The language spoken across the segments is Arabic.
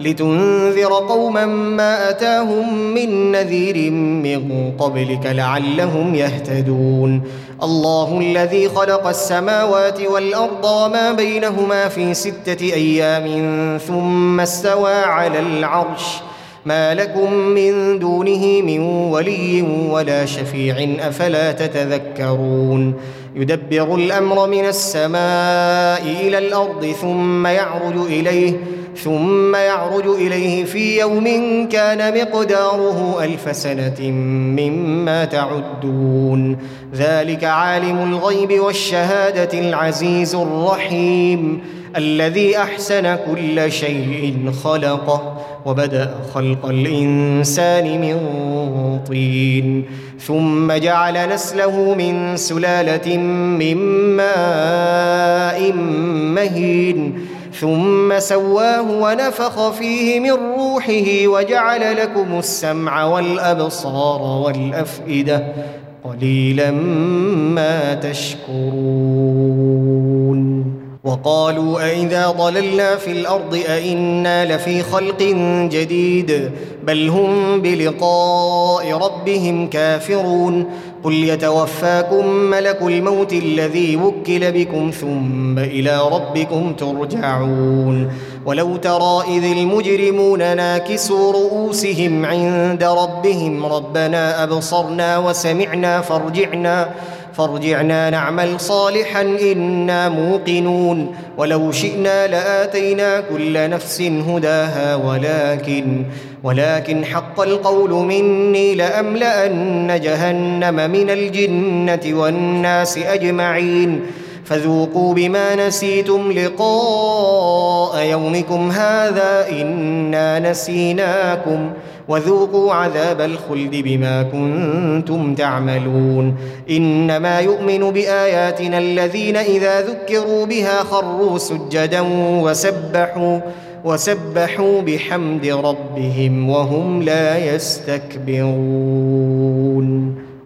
لتنذر قوما ما أتاهم من نذير من قبلك لعلهم يهتدون. الله الذي خلق السماوات والأرض وما بينهما في ستة أيام ثم استوى على العرش. ما لكم من دونه من ولي ولا شفيع أفلا تتذكرون. يدبر الأمر من السماء إلى الأرض ثم يعرج إليه. ثم يعرج إليه في يوم كان مقداره ألف سنة مما تعدون. ذلك عالم الغيب والشهادة العزيز الرحيم الذي أحسن كل شيء خلقه وبدأ خلق الإنسان من طين. ثم جعل نسله من سلالة من ماء مهين. ثم سواه ونفخ فيه من روحه وجعل لكم السمع والأبصار والأفئدة قليلا ما تشكرون. وقالوا أئذا ضللنا في الأرض أئنا لفي خلق جديد بل هم بلقاء ربهم كافرون قل يتوفاكم ملك الموت الذي وكل بكم ثم إلى ربكم ترجعون ولو ترى إذ المجرمون ناكسوا رؤوسهم عند ربهم ربنا أبصرنا وسمعنا فارجعنا فارجعنا نعمل صالحا إنا موقنون. ولو شئنا لآتينا كل نفس هداها ولكن ولكن حق القول مني لأملأن جهنم من الجنة والناس أجمعين. فذوقوا بما نسيتم لقاء يومكم هذا إنا نسيناكم وذوقوا عذاب الخلد بما كنتم تعملون إنما يؤمن بآياتنا الذين إذا ذكروا بها خروا سجدا وسبحوا وسبحوا بحمد ربهم وهم لا يستكبرون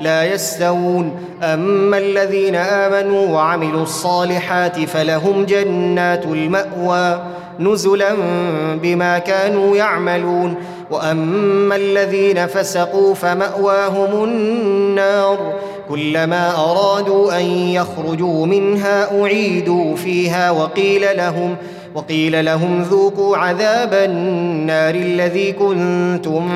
لا يستوون. أما الذين آمنوا وعملوا الصالحات فلهم جنات المأوى نزلا بما كانوا يعملون. وأما الذين فسقوا فمأواهم النار. كلما أرادوا أن يخرجوا منها أعيدوا فيها وقيل لهم وقيل لهم ذوقوا عذاب النار الذي كنتم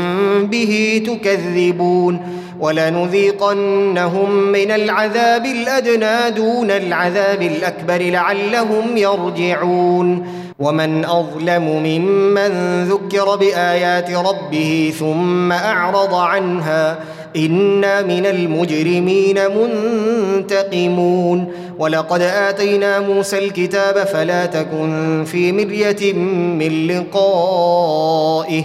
به تكذبون. ولنذيقنهم من العذاب الأدنى دون العذاب الأكبر لعلهم يرجعون. ومن أظلم ممن ذكر بآيات ربه ثم أعرض عنها إنا من المجرمين منتقمون. ولقد آتينا موسى الكتاب فلا تكن في مرية من لقائه.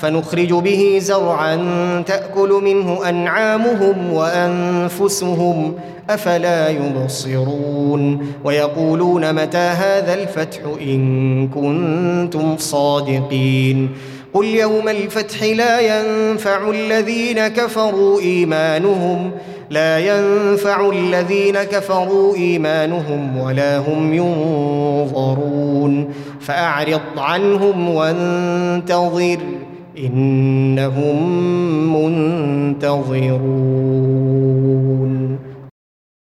فنخرج به زرعا تأكل منه أنعامهم وأنفسهم أفلا يبصرون؟ ويقولون متى هذا الفتح إن كنتم صادقين؟ قل يوم الفتح لا ينفع الذين كفروا إيمانهم لا ينفع الذين كفروا إيمانهم ولا هم ينظرون. فأعرض عنهم وانتظر إنهم منتظرون.